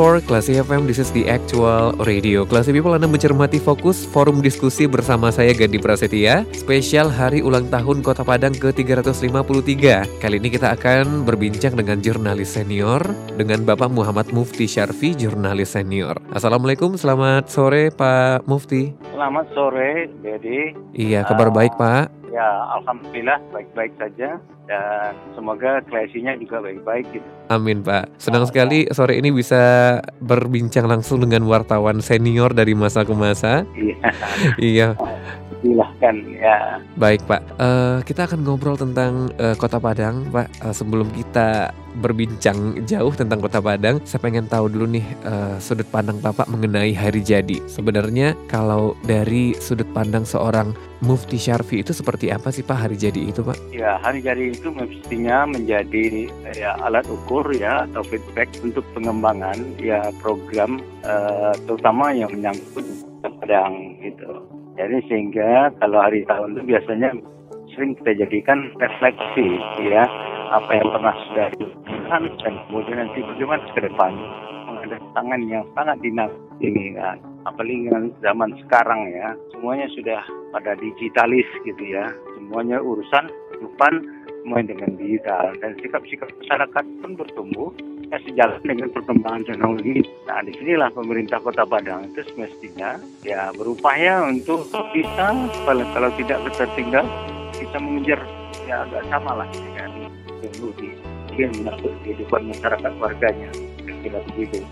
For Classy FM, this is the actual radio. Classy People, Anda mencermati fokus forum diskusi bersama saya Gandhi Prasetya, spesial hari ulang tahun Kota Padang ke-353. Kali ini kita akan berbincang dengan jurnalis senior, dengan Bapak Muhammad Mufti Syarfi, jurnalis senior. Assalamualaikum, selamat sore Pak Mufti. Selamat sore, jadi. Iya, kabar uh, baik Pak. Ya, Alhamdulillah baik-baik saja dan semoga kreasinya juga baik-baik gitu. Amin Pak. Senang sekali sore ini bisa berbincang langsung dengan wartawan senior dari masa ke masa. Iya. iya. Silahkan ya. Baik Pak, uh, kita akan ngobrol tentang uh, Kota Padang Pak. Uh, sebelum kita berbincang jauh tentang Kota Padang, saya pengen tahu dulu nih uh, sudut pandang Bapak mengenai hari jadi. Sebenarnya kalau dari sudut pandang seorang Mufti Syarfi itu seperti apa sih Pak hari jadi itu Pak? Ya hari jadi itu mestinya menjadi ya alat ukur ya atau feedback untuk pengembangan ya program uh, terutama yang menyangkut Padang gitu. Jadi sehingga kalau hari tahun itu biasanya sering kita jadikan refleksi ya apa yang pernah sudah dilakukan dan kemudian nanti bagaimana ke depan. Ada tangan yang sangat dinamis ini kan apalagi dengan zaman sekarang ya. Semuanya sudah pada digitalis gitu ya. Semuanya urusan depan main dengan digital. Dan sikap-sikap masyarakat pun bertumbuh ya sejalan dengan perkembangan teknologi. Nah di sinilah pemerintah Kota Padang itu semestinya ya berupaya untuk bisa kalau, kalau tidak tertinggal bisa mengejar ya agak sama lah dengan di kehidupan masyarakat warganya.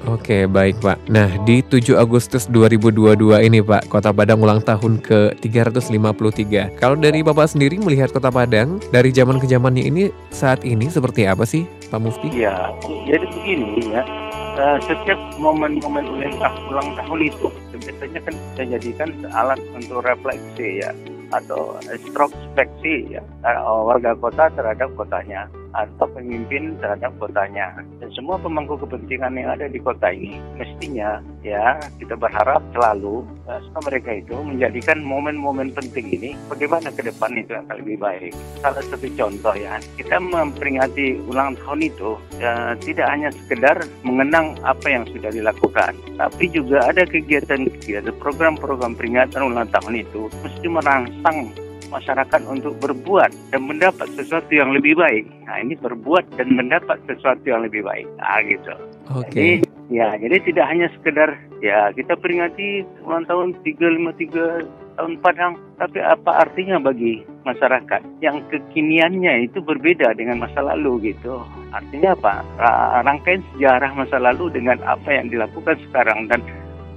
Oke, baik Pak. Nah, di 7 Agustus 2022 ini Pak, Kota Padang ulang tahun ke-353. Kalau dari Bapak sendiri melihat Kota Padang dari zaman ke zamannya ini saat ini seperti apa sih, Pak Mufti? Iya, jadi begini ya. Uh, setiap momen-momen ulang tahun itu biasanya kan kita jadikan alat untuk refleksi ya atau introspeksi ya warga kota terhadap kotanya atau pemimpin terhadap kotanya dan semua pemangku kepentingan yang ada di kota ini mestinya ya kita berharap selalu ya, mereka itu menjadikan momen-momen penting ini bagaimana ke depan itu akan lebih baik. Salah satu contoh ya kita memperingati ulang tahun itu ya, tidak hanya sekedar mengenang apa yang sudah dilakukan, tapi juga ada kegiatan-kegiatan program-program peringatan ulang tahun itu mesti merangsang masyarakat untuk berbuat dan mendapat sesuatu yang lebih baik. Nah ini berbuat dan mendapat sesuatu yang lebih baik. Nah gitu. Oke. Okay. Jadi, ya jadi tidak hanya sekedar ya kita peringati ulang tahun 353 tahun Padang, tapi apa artinya bagi masyarakat yang kekiniannya itu berbeda dengan masa lalu gitu. Artinya apa? Rangkaian sejarah masa lalu dengan apa yang dilakukan sekarang dan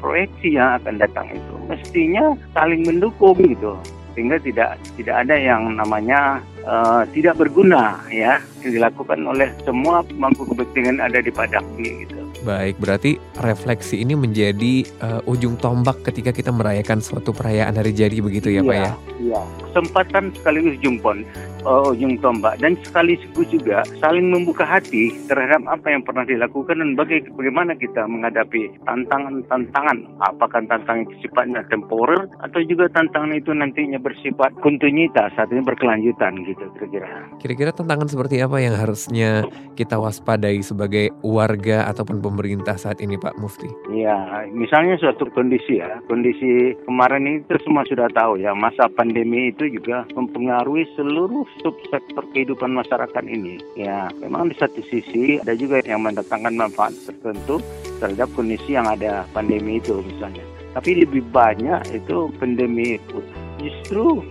proyeksi yang akan datang itu mestinya saling mendukung gitu sehingga tidak tidak ada yang namanya uh, tidak berguna ya yang dilakukan oleh semua pemangku kepentingan ada di Padang gitu. Baik, berarti refleksi ini menjadi uh, ujung tombak ketika kita merayakan suatu perayaan hari jadi begitu ya, iya, Pak ya? Iya, kesempatan sekaligus jumpon uh, ujung tombak dan sekaligus juga saling membuka hati terhadap apa yang pernah dilakukan dan baga bagaimana kita menghadapi tantangan-tantangan apakah tantangan itu sifatnya temporer atau juga tantangan itu nantinya bersifat kontinuitas artinya berkelanjutan gitu kira-kira. Kira-kira tantangan seperti apa yang harusnya kita waspadai sebagai warga ataupun pemerintah saat ini Pak Mufti? Iya, misalnya suatu kondisi ya, kondisi kemarin itu semua sudah tahu ya masa pandemi itu juga mempengaruhi seluruh subsektor kehidupan masyarakat ini. Ya, memang di satu sisi ada juga yang mendatangkan manfaat tertentu terhadap kondisi yang ada pandemi itu misalnya. Tapi lebih banyak itu pandemi itu justru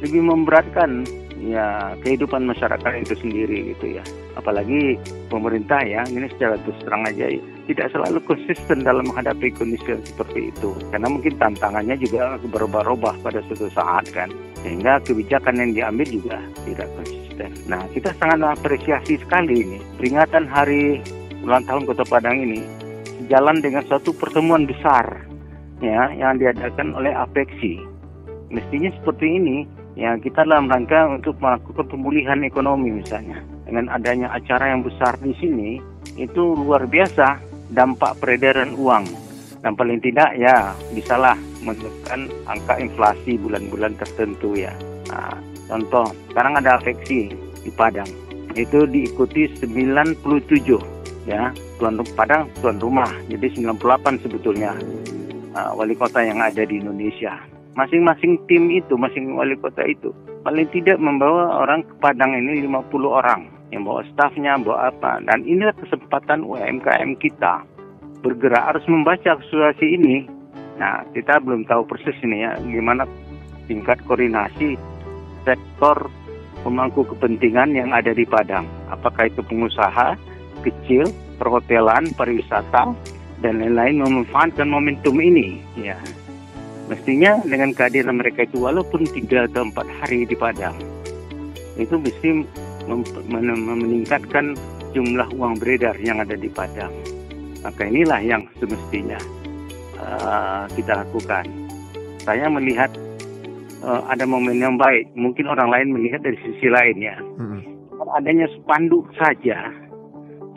lebih memberatkan ya kehidupan masyarakat itu sendiri gitu ya. Apalagi pemerintah ya, ini secara terus terang aja tidak selalu konsisten dalam menghadapi kondisi seperti itu. Karena mungkin tantangannya juga berubah-ubah pada suatu saat kan. Sehingga kebijakan yang diambil juga tidak konsisten. Nah, kita sangat apresiasi sekali ini. Peringatan hari ulang tahun Kota Padang ini jalan dengan suatu pertemuan besar ya yang diadakan oleh Apexi. Mestinya seperti ini ya kita dalam rangka untuk melakukan pemulihan ekonomi misalnya. Dengan adanya acara yang besar di sini itu luar biasa dampak peredaran uang dan paling tidak ya bisalah menekan angka inflasi bulan-bulan tertentu ya. Nah, contoh sekarang ada afeksi di Padang itu diikuti 97 ya tuan Padang tuan rumah jadi 98 sebetulnya uh, wali kota yang ada di Indonesia masing-masing tim itu masing wali kota itu paling tidak membawa orang ke Padang ini 50 orang yang bawa stafnya bawa apa dan inilah kesempatan UMKM kita bergerak harus membaca situasi ini nah kita belum tahu persis ini ya gimana tingkat koordinasi sektor pemangku kepentingan yang ada di Padang. Apakah itu pengusaha kecil, perhotelan, pariwisata, dan lain-lain memanfaatkan momentum ini. Ya, mestinya dengan kehadiran mereka itu walaupun tiga atau empat hari di Padang, itu mesti meningkatkan jumlah uang beredar yang ada di Padang. Maka inilah yang semestinya uh, kita lakukan. Saya melihat uh, ada momen yang baik. Mungkin orang lain melihat dari sisi lain ya. Hmm. Adanya spanduk saja.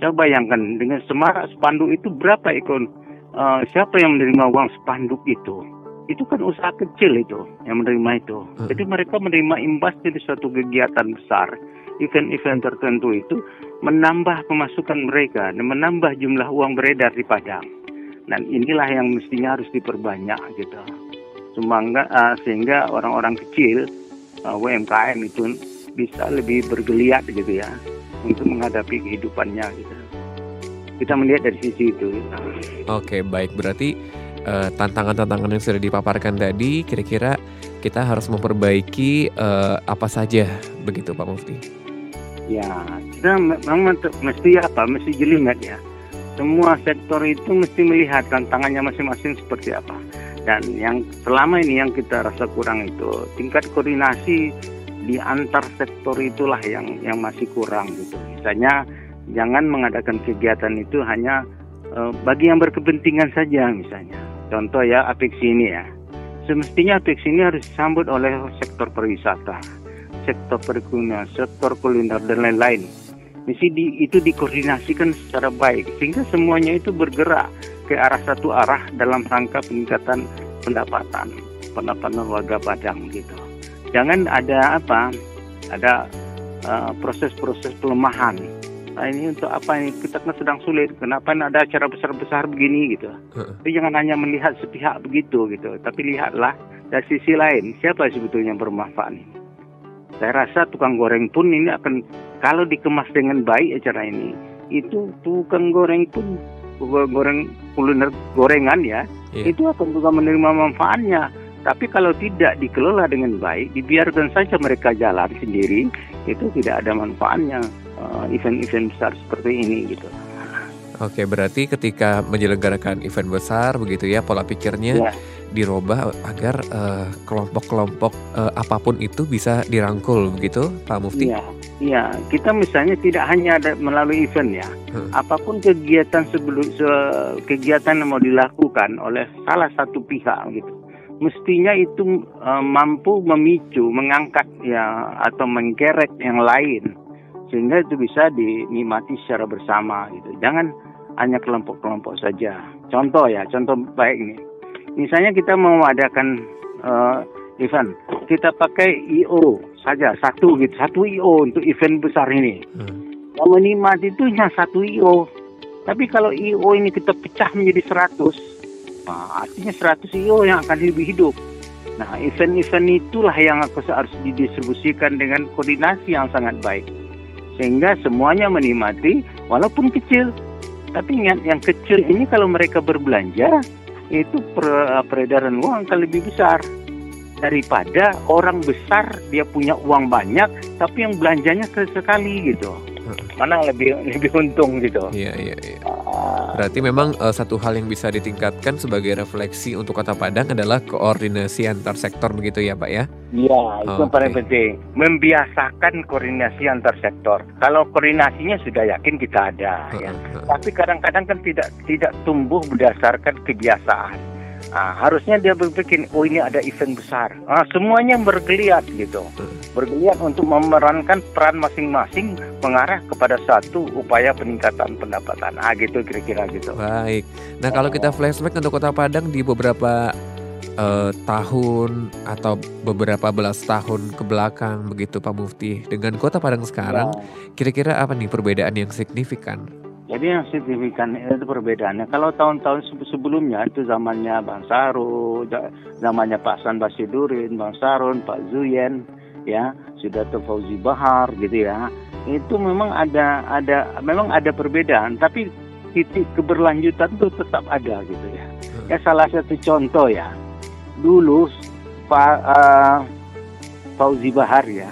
Coba bayangkan dengan semarak spanduk itu berapa ikon uh, siapa yang menerima uang spanduk itu? Itu kan usaha kecil itu yang menerima itu. Hmm. Jadi mereka menerima imbas dari suatu kegiatan besar, event-event tertentu itu menambah pemasukan mereka dan menambah jumlah uang beredar di Padang. Dan inilah yang mestinya harus diperbanyak gitu sehingga, uh, sehingga orang-orang kecil uh, UMKM itu bisa lebih bergeliat gitu ya untuk menghadapi kehidupannya gitu. Kita melihat dari sisi itu. Oke, baik berarti eh, tantangan-tantangan yang sudah dipaparkan tadi kira-kira kita harus memperbaiki uh, apa saja begitu Pak Mufti? Ya, kita memang mesti apa? Mesti jelimet ya. Semua sektor itu mesti melihat tantangannya masing-masing seperti apa. Dan yang selama ini yang kita rasa kurang itu tingkat koordinasi di antar sektor itulah yang yang masih kurang gitu. Misalnya jangan mengadakan kegiatan itu hanya uh, bagi yang berkepentingan saja misalnya. Contoh ya Apeksi ini ya. Semestinya Apeksi ini harus disambut oleh sektor pariwisata, sektor perekonomian, sektor kuliner dan lain-lain. Mesti di, itu dikoordinasikan secara baik sehingga semuanya itu bergerak ke arah satu arah dalam rangka peningkatan pendapatan pendapatan warga Padang gitu. Jangan ada apa? Ada uh, proses-proses uh, pelemahan. Nah, ini untuk apa ini kita kan sedang sulit. Kenapa ada acara besar-besar begini gitu? Tapi jangan hanya melihat sepihak begitu gitu. Tapi lihatlah dari sisi lain siapa sebetulnya yang bermanfaat ini. Saya rasa tukang goreng pun ini akan kalau dikemas dengan baik acara ini itu tukang goreng pun goreng kuliner gorengan ya yeah. itu akan juga menerima manfaatnya tapi kalau tidak dikelola dengan baik dibiarkan saja mereka jalan sendiri itu tidak ada manfaatnya event-event uh, besar seperti ini gitu Oke, berarti ketika menyelenggarakan event besar begitu ya pola pikirnya ya. dirubah agar uh, kelompok-kelompok uh, apa pun itu bisa dirangkul begitu, Pak Mufti? Iya, iya. Kita misalnya tidak hanya ada melalui event ya, hmm. apa pun kegiatan sebelum se, kegiatan yang mau dilakukan oleh salah satu pihak gitu, mestinya itu uh, mampu memicu, mengangkat ya atau mengkerek yang lain sehingga itu bisa dinikmati secara bersama gitu. Jangan hanya kelompok-kelompok saja. Contoh ya, contoh baik ini. Misalnya kita mau mengadakan uh, event, kita pakai IO saja satu gitu, satu IO untuk event besar ini. Hmm. Yang menikmati itu hanya satu IO. Tapi kalau IO ini kita pecah menjadi 100, nah, artinya 100 IO yang akan lebih hidup. Nah, event-event itulah yang harus didistribusikan dengan koordinasi yang sangat baik sehingga semuanya menikmati walaupun kecil. Tapi yang, yang kecil ini kalau mereka berbelanja itu per, peredaran uang akan lebih besar daripada orang besar dia punya uang banyak tapi yang belanjanya sekali gitu. Mana lebih lebih untung gitu. Iya iya. iya. Berarti memang uh, satu hal yang bisa ditingkatkan sebagai refleksi untuk Kota Padang adalah koordinasi antar sektor begitu ya Pak ya? Iya, itu yang Oke. paling penting. Membiasakan koordinasi antar sektor. Kalau koordinasinya sudah yakin kita ada, ya. Heeh, heeh. Tapi kadang-kadang kan tidak tidak tumbuh berdasarkan kebiasaan. Ah, harusnya dia berpikir, oh ini ada event besar. Ah, semuanya bergeliat gitu, bergeliat untuk memerankan peran masing-masing mengarah kepada satu upaya peningkatan pendapatan. Ah, gitu kira-kira gitu. Baik. Nah, kalau kita flashback untuk Kota Padang di beberapa eh, tahun atau beberapa belas tahun ke belakang begitu Pak Mufti dengan Kota Padang sekarang, kira-kira apa nih perbedaan yang signifikan? Jadi yang signifikan itu perbedaannya. Kalau tahun-tahun se- sebelumnya itu zamannya Bang Saru, za- zamannya Pak San Basidurin, Bang Sarun, Pak Zuyen, ya sudah Fauzi Bahar gitu ya. Itu memang ada ada memang ada perbedaan, tapi titik keberlanjutan itu tetap ada gitu ya. Ya salah satu contoh ya, dulu Pak eh, Fauzi Bahar ya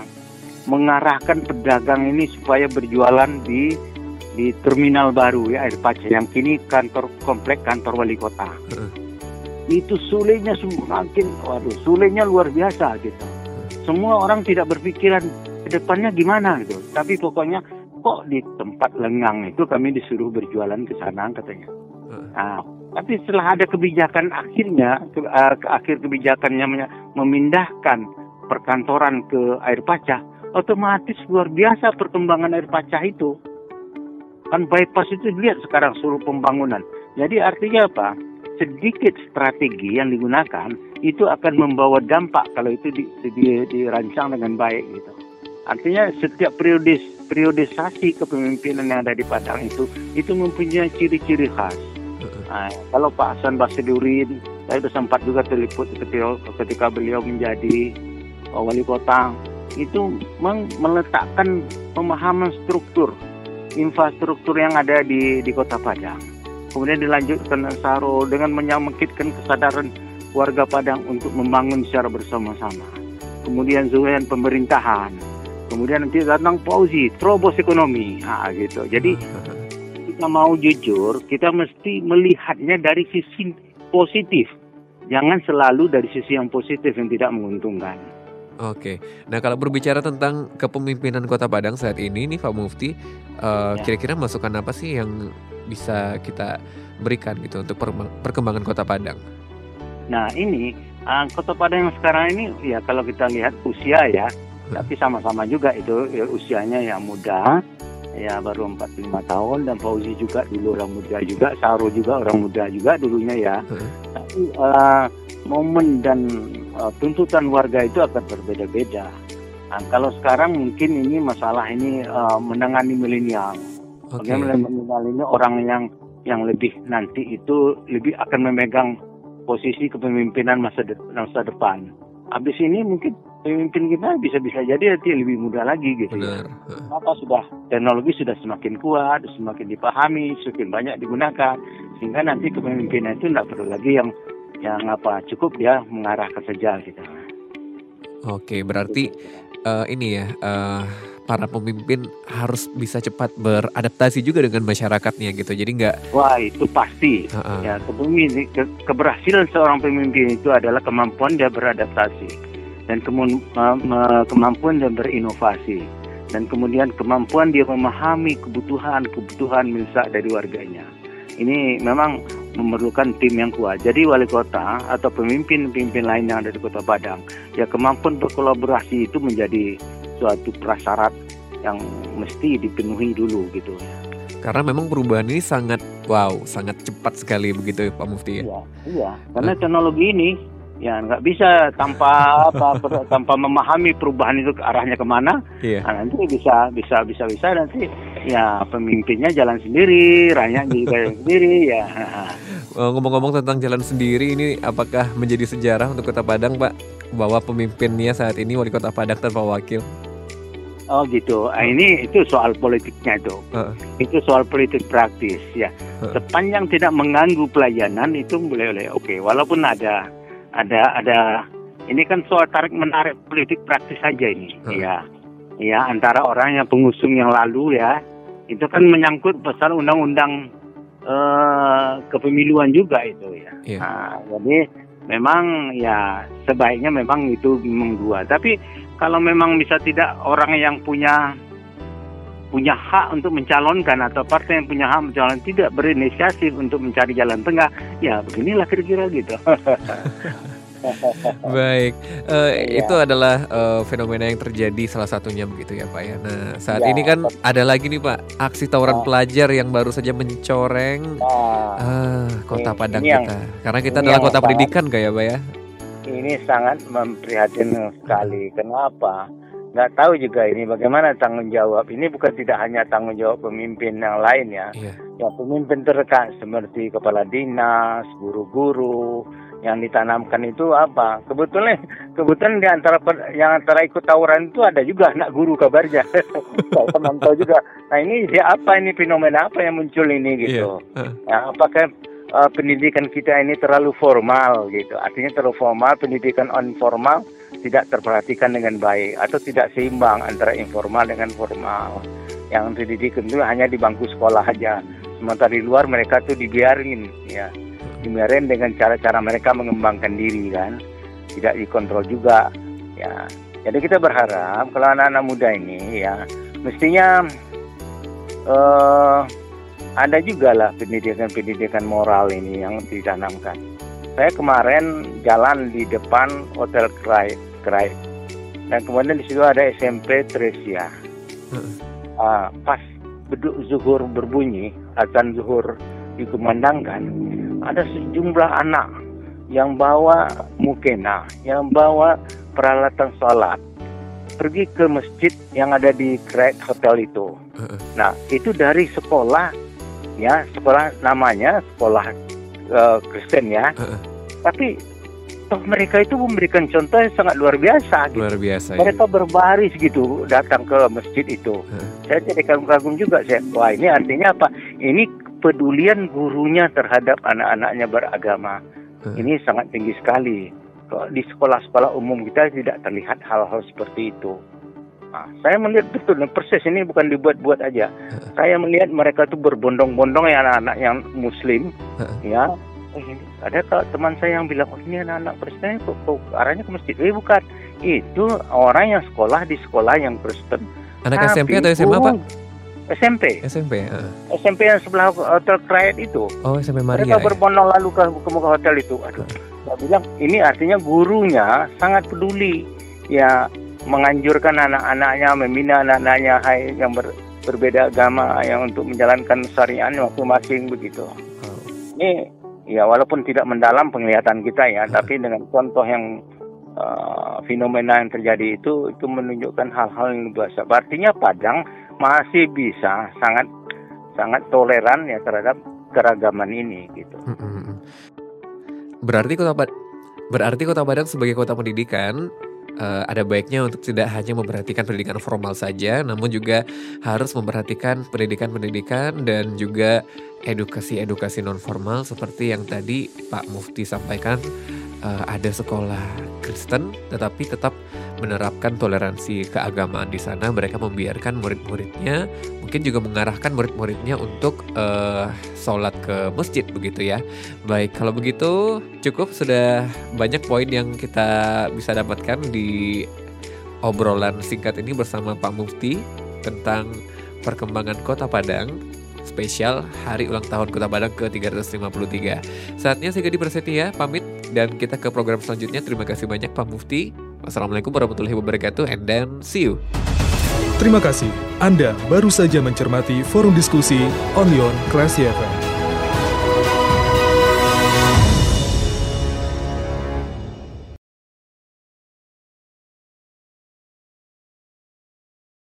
mengarahkan pedagang ini supaya berjualan di di terminal baru ya air paca yang kini kantor komplek kantor wali kota. Heeh. Itu sulitnya semakin, waduh, sulitnya luar biasa gitu. Semua orang tidak berpikiran ke depannya gimana gitu. Tapi pokoknya kok di tempat lengang itu kami disuruh berjualan ke sana katanya. Heeh. Nah, tapi setelah ada kebijakan akhirnya, ke, eh, ke akhir kebijakannya memindahkan perkantoran ke air paca, otomatis luar biasa perkembangan air paca itu kan bypass itu lihat sekarang seluruh pembangunan. Jadi artinya apa? Sedikit strategi yang digunakan itu akan membawa dampak kalau itu di, di- dirancang dengan baik gitu. Artinya setiap periode periodisasi kepemimpinan yang ada di Padang itu itu mempunyai ciri-ciri khas. Nah, kalau Pak Hasan Basidurin, saya sudah sempat juga terliput ketika, ketika beliau menjadi uh, wali kota, itu meletakkan pemahaman struktur infrastruktur yang ada di di Kota Padang. Kemudian dilanjutkan dengan Saro dengan menyangkitkan kesadaran warga Padang untuk membangun secara bersama-sama. Kemudian Zuhen pemerintahan. Kemudian nanti datang Fauzi, terobos ekonomi. Ah gitu. Jadi kita mau jujur, kita mesti melihatnya dari sisi positif. Jangan selalu dari sisi yang positif yang tidak menguntungkan. Oke, nah kalau berbicara tentang kepemimpinan Kota Padang saat ini nih Pak Mufti, eh, Ya. kira-kira masukan apa sih yang bisa kita berikan gitu untuk perkembangan Kota Padang? Nah ini ah, Kota Padang yang sekarang ini ya kalau kita lihat usia ya, tapi sama-sama juga itu ya, usianya yang muda, ya baru 45 tahun dan Fauzi juga dulu orang muda juga, Saro juga orang muda juga dulunya ya. Heeh. Tapi ah, momen dan ah, tuntutan warga itu akan berbeda-beda. Nah, kalau sekarang mungkin ini masalah ini ah, menangani milenial. Oke, Bagaimana milenial ini orang yang yang lebih nanti itu lebih akan memegang posisi kepemimpinan masa de- masa depan. Habis ini mungkin pemimpin kita bisa-bisa jadi nanti lebih muda lagi gitu ya. benar. Kenapa sudah teknologi sudah semakin kuat, semakin dipahami, semakin banyak digunakan, sehingga nanti kepemimpinan itu tidak perlu lagi yang yang apa cukup dia mengarahkan saja gitu. Oke, berarti eh, ini ya eh, para pemimpin harus bisa cepat beradaptasi juga dengan masyarakatnya gitu. Jadi nggak Wah itu pasti. Heeh. Ya, kepemimpinan ke- keberhasilan seorang pemimpin itu adalah kemampuan dia beradaptasi dan kemun- me- kemampuan dia berinovasi dan kemudian kemampuan dia memahami kebutuhan-kebutuhan mendesak dari warganya. Ini memang memerlukan tim yang kuat. Jadi wali kota atau pemimpin-pemimpin lain yang ada di Kota Padang, ya kemampuan berkolaborasi itu menjadi suatu prasyarat yang mesti dipenuhi dulu gitu ya. karena memang perubahan ini sangat wow, sangat cepat sekali begitu Pak Mufti ya. Iya, iya. Karena teknologi ini ya nggak bisa tanpa apa per- tanpa memahami perubahan itu arahnya ke mana. Iya. Nah, nanti bisa bisa bisa bisa nanti ya pemimpinnya jalan sendiri, rakyat juga jalan sendiri ya. Eh, Ngomong-ngomong tentang jalan sendiri ini apakah menjadi sejarah untuk Kota Padang, Pak? Bahwa pemimpinnya saat ini wali Kota Padang tanpa wakil. Oh gitu. Ah, ini itu soal politiknya itu. Heeh. Itu soal politik praktis ya. Heeh. Sepanjang tidak mengganggu pelayanan itu boleh-boleh oke. Walaupun ada ada ada ini kan soal tarik menarik politik praktis saja ini Heeh. ya. Ya antara orang yang pengusung yang lalu ya. Itu kan menyangkut pasal undang-undang eh, kepemiluan juga itu ya. Iya. Nah, jadi memang ya sebaiknya memang itu memang dua. Tapi kalau memang bisa tidak orang yang punya punya hak untuk mencalonkan atau partai yang punya hak mencalon tidak berinisiatif untuk mencari jalan tengah, ya beginilah kira-kira gitu. Baik, uh, iya. itu adalah uh, fenomena yang terjadi salah satunya begitu ya Pak ya. Nah saat ya, ini kan betul. ada lagi nih Pak aksi tawuran nah. pelajar yang baru saja mencoreng nah, uh, kota ini, Padang ini kita. Yang, Karena kita adalah kota sangat, pendidikan kayak Pak ya. Ini sangat memprihatinkan sekali. Kenapa? Nggak tahu juga ini bagaimana tanggung jawab. Ini bukan tidak hanya tanggung jawab pemimpin yang lain ya. Yeah. Ya pemimpin terdekat seperti kepala dinas, guru-guru yang ditanamkan itu apa? Kebetulan kebetulan di antara yang antara ikut tawuran itu ada juga anak guru kabarnya. Saya tahu juga. Nah ini dia apa ini fenomena apa yang muncul ini gitu? Yeah. Ya, apakah uh, pendidikan kita ini terlalu formal gitu? Artinya terlalu formal, pendidikan on formal tidak terperhatikan dengan baik atau tidak seimbang antara informal dengan formal. Yang dididik itu hanya di bangku sekolah aja. Sementara di luar mereka tuh dibiarin ya. Dibiarin dengan cara-cara mereka mengembangkan diri kan. Tidak dikontrol juga ya. Jadi kita berharap kalau anak-anak muda ini ya mestinya uh, ada juga lah pendidikan-pendidikan moral ini yang ditanamkan. Saya kemarin jalan di depan Hotel Krai Kerai. Dan kemudian di situ ada SMP Tresia. Hmm. Uh, pas beduk zuhur berbunyi, azan zuhur dikumandangkan, ada sejumlah anak yang bawa mukena, yang bawa peralatan sholat, pergi ke masjid yang ada di Great Hotel itu. Nah, itu dari sekolah, ya sekolah namanya sekolah uh, Kristen ya. Tapi toh mereka itu memberikan contoh yang sangat luar biasa. Gitu. Luar biasa. Mereka ya. berbaris gitu datang ke masjid itu. Hmm. Saya jadi kagum-kagum juga. Saya, wah ini artinya apa? Ini kepedulian gurunya terhadap anak-anaknya beragama. Hmm. Ini sangat tinggi sekali. Di sekolah-sekolah umum kita tidak terlihat hal-hal seperti itu. Nah, saya melihat betul persis ini bukan dibuat-buat aja. Saya melihat mereka itu berbondong-bondong ya anak-anak yang muslim, ya ada teman saya yang bilang oh ini anak-anak Kristen kok, kok arahnya ke masjid? Eh bukan. Itu orang yang sekolah di sekolah yang Kristen. Anak Tapi, SMP atau SMA pak? SMP SMP uh. SMP yang sebelah hotel Krayat itu. Oh SMP Maria mereka ya? berbondong lalu ke, ke muka hotel itu. Aduh. Saya bilang ini artinya gurunya sangat peduli ya menganjurkan anak-anaknya membina anak-anaknya yang ber, berbeda agama yang untuk menjalankan syariat masing-masing begitu. Oh. Ini ya walaupun tidak mendalam penglihatan kita ya, hmm. tapi dengan contoh yang uh, fenomena yang terjadi itu itu menunjukkan hal-hal yang biasa. Artinya Padang masih bisa sangat sangat toleran ya terhadap keragaman ini gitu. Hmm, hmm, berarti kota berarti kota Padang sebagai kota pendidikan uh, ada baiknya untuk tidak hanya memperhatikan pendidikan formal saja, namun juga harus memperhatikan pendidikan-pendidikan dan juga edukasi-edukasi non formal seperti yang tadi Pak Mufti sampaikan. Uh, ada sekolah Kristen tetapi tetap menerapkan toleransi keagamaan di sana mereka membiarkan murid-muridnya mungkin juga mengarahkan murid-muridnya untuk uh, sholat ke masjid begitu ya baik kalau begitu cukup sudah banyak poin yang kita bisa dapatkan di obrolan singkat ini bersama Pak Mufti tentang perkembangan Kota Padang spesial Hari Ulang Tahun Kota Padang ke-353. Saatnya saya Gadi Prasetya pamit dan kita ke program selanjutnya. Terima kasih banyak Pak Mufti. Wassalamualaikum warahmatullahi wabarakatuh and then see you. Terima kasih. Anda baru saja mencermati forum diskusi Only on Classy FM.